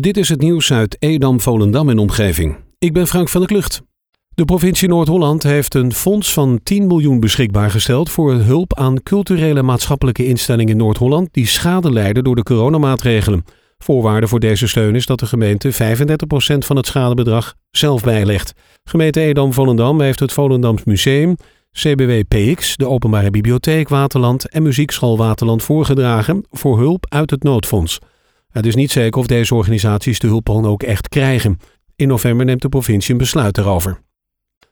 Dit is het nieuws uit Edam, Volendam en omgeving. Ik ben Frank van der Klucht. De provincie Noord-Holland heeft een fonds van 10 miljoen beschikbaar gesteld voor hulp aan culturele maatschappelijke instellingen in Noord-Holland die schade lijden door de coronamaatregelen. Voorwaarde voor deze steun is dat de gemeente 35% van het schadebedrag zelf bijlegt. Gemeente Edam-Volendam heeft het Volendams Museum, CBW PX, de Openbare Bibliotheek Waterland en Muziekschool Waterland voorgedragen voor hulp uit het noodfonds. Het is niet zeker of deze organisaties de hulp ook echt krijgen. In november neemt de provincie een besluit daarover.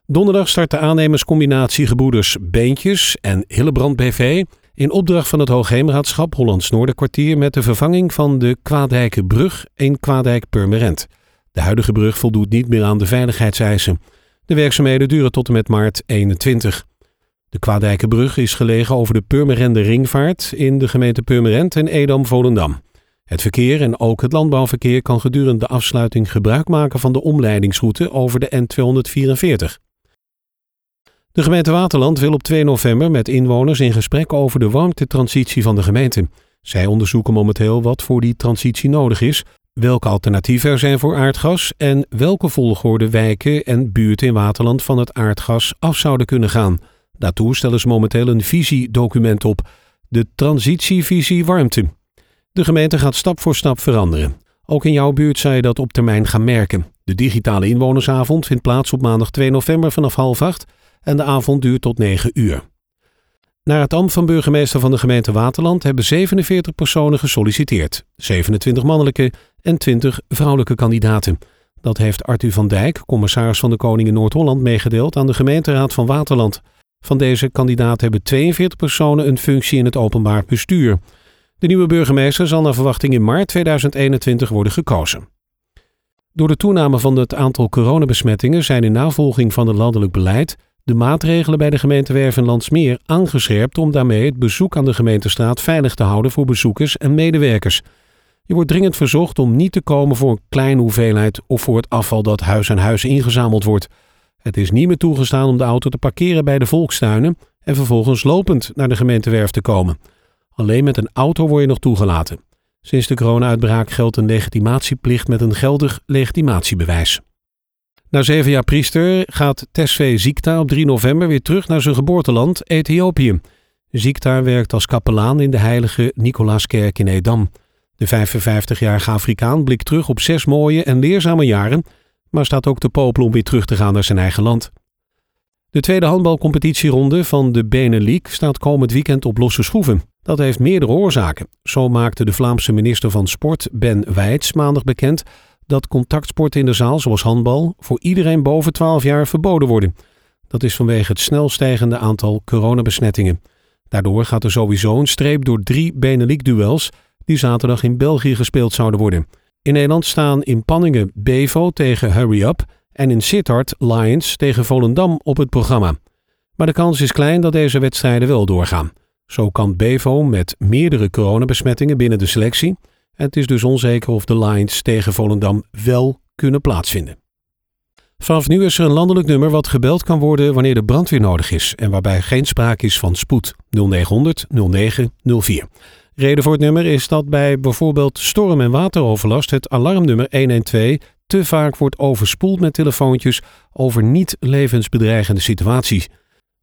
Donderdag start de aannemerscombinatie Gebroeders Beentjes en Hillebrand BV in opdracht van het Hoogheemraadschap Hollands Noorderkwartier met de vervanging van de Kwaadijkenbrug in Kwaadijk-Purmerend. De huidige brug voldoet niet meer aan de veiligheidseisen. De werkzaamheden duren tot en met maart 21. De Kwaadijkenbrug is gelegen over de Purmerende Ringvaart in de gemeente Purmerend en Edam-Volendam. Het verkeer en ook het landbouwverkeer kan gedurende de afsluiting gebruik maken van de omleidingsroute over de N244. De gemeente Waterland wil op 2 november met inwoners in gesprek over de warmtetransitie van de gemeente. Zij onderzoeken momenteel wat voor die transitie nodig is, welke alternatieven er zijn voor aardgas en welke volgorde wijken en buurten in Waterland van het aardgas af zouden kunnen gaan. Daartoe stellen ze momenteel een visiedocument op, de transitievisie warmte. De gemeente gaat stap voor stap veranderen. Ook in jouw buurt zou je dat op termijn gaan merken. De digitale inwonersavond vindt plaats op maandag 2 november vanaf half acht en de avond duurt tot 9 uur. Naar het ambt van burgemeester van de gemeente Waterland hebben 47 personen gesolliciteerd, 27 mannelijke en 20 vrouwelijke kandidaten. Dat heeft Arthur van Dijk, commissaris van de Koning in Noord-Holland, meegedeeld aan de gemeenteraad van Waterland. Van deze kandidaten hebben 42 personen een functie in het openbaar bestuur. De nieuwe burgemeester zal naar verwachting in maart 2021 worden gekozen. Door de toename van het aantal coronabesmettingen zijn in navolging van het landelijk beleid de maatregelen bij de gemeente Werven aangescherpt om daarmee het bezoek aan de gemeentestraat veilig te houden voor bezoekers en medewerkers. Je wordt dringend verzocht om niet te komen voor een kleine hoeveelheid of voor het afval dat huis aan huis ingezameld wordt. Het is niet meer toegestaan om de auto te parkeren bij de volkstuinen en vervolgens lopend naar de gemeentewerf te komen. Alleen met een auto word je nog toegelaten. Sinds de corona-uitbraak geldt een legitimatieplicht met een geldig legitimatiebewijs. Na zeven jaar priester gaat Tesfe Ziekta op 3 november weer terug naar zijn geboorteland Ethiopië. Ziekta werkt als kapelaan in de heilige Nicolaaskerk in Edam. De 55-jarige Afrikaan blikt terug op zes mooie en leerzame jaren, maar staat ook te popelen om weer terug te gaan naar zijn eigen land. De tweede handbalcompetitieronde van de Benelux staat komend weekend op losse schroeven. Dat heeft meerdere oorzaken. Zo maakte de Vlaamse minister van Sport Ben Wijts maandag bekend dat contactsporten in de zaal, zoals handbal, voor iedereen boven 12 jaar verboden worden. Dat is vanwege het snel stijgende aantal coronabesmettingen. Daardoor gaat er sowieso een streep door drie Benelux-duels die zaterdag in België gespeeld zouden worden. In Nederland staan in Panningen Bevo tegen Hurry Up en in Sittard Lions tegen Volendam op het programma. Maar de kans is klein dat deze wedstrijden wel doorgaan. Zo kan Bevo met meerdere coronabesmettingen binnen de selectie. Het is dus onzeker of de Lions tegen Volendam wel kunnen plaatsvinden. Vanaf nu is er een landelijk nummer wat gebeld kan worden wanneer de brandweer nodig is en waarbij geen sprake is van spoed 0900 0904. Reden voor het nummer is dat bij bijvoorbeeld storm- en wateroverlast het alarmnummer 112 te vaak wordt overspoeld met telefoontjes over niet levensbedreigende situaties.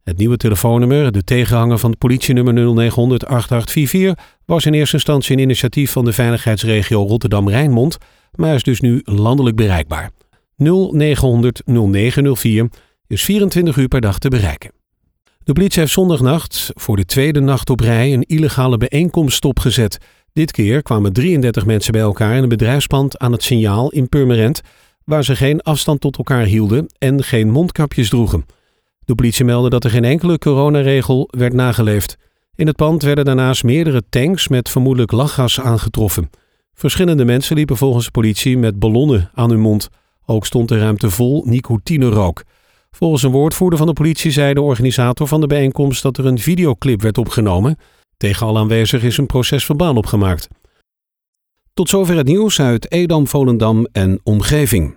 Het nieuwe telefoonnummer, de tegenhanger van het politienummer 0900 8844, was in eerste instantie een initiatief van de veiligheidsregio Rotterdam-Rijnmond, maar is dus nu landelijk bereikbaar. 0900 0904 is 24 uur per dag te bereiken. De politie heeft zondagnacht voor de tweede nacht op rij een illegale bijeenkomst stopgezet. Dit keer kwamen 33 mensen bij elkaar in een bedrijfspand aan het signaal in Purmerend, waar ze geen afstand tot elkaar hielden en geen mondkapjes droegen. De politie meldde dat er geen enkele coronaregel werd nageleefd. In het pand werden daarnaast meerdere tanks met vermoedelijk lachgas aangetroffen. Verschillende mensen liepen volgens de politie met ballonnen aan hun mond. Ook stond de ruimte vol nicotinerook. Volgens een woordvoerder van de politie zei de organisator van de bijeenkomst dat er een videoclip werd opgenomen. Tegen alle aanwezigen is een proces verbaal opgemaakt. Tot zover het nieuws uit Edam, Volendam en omgeving.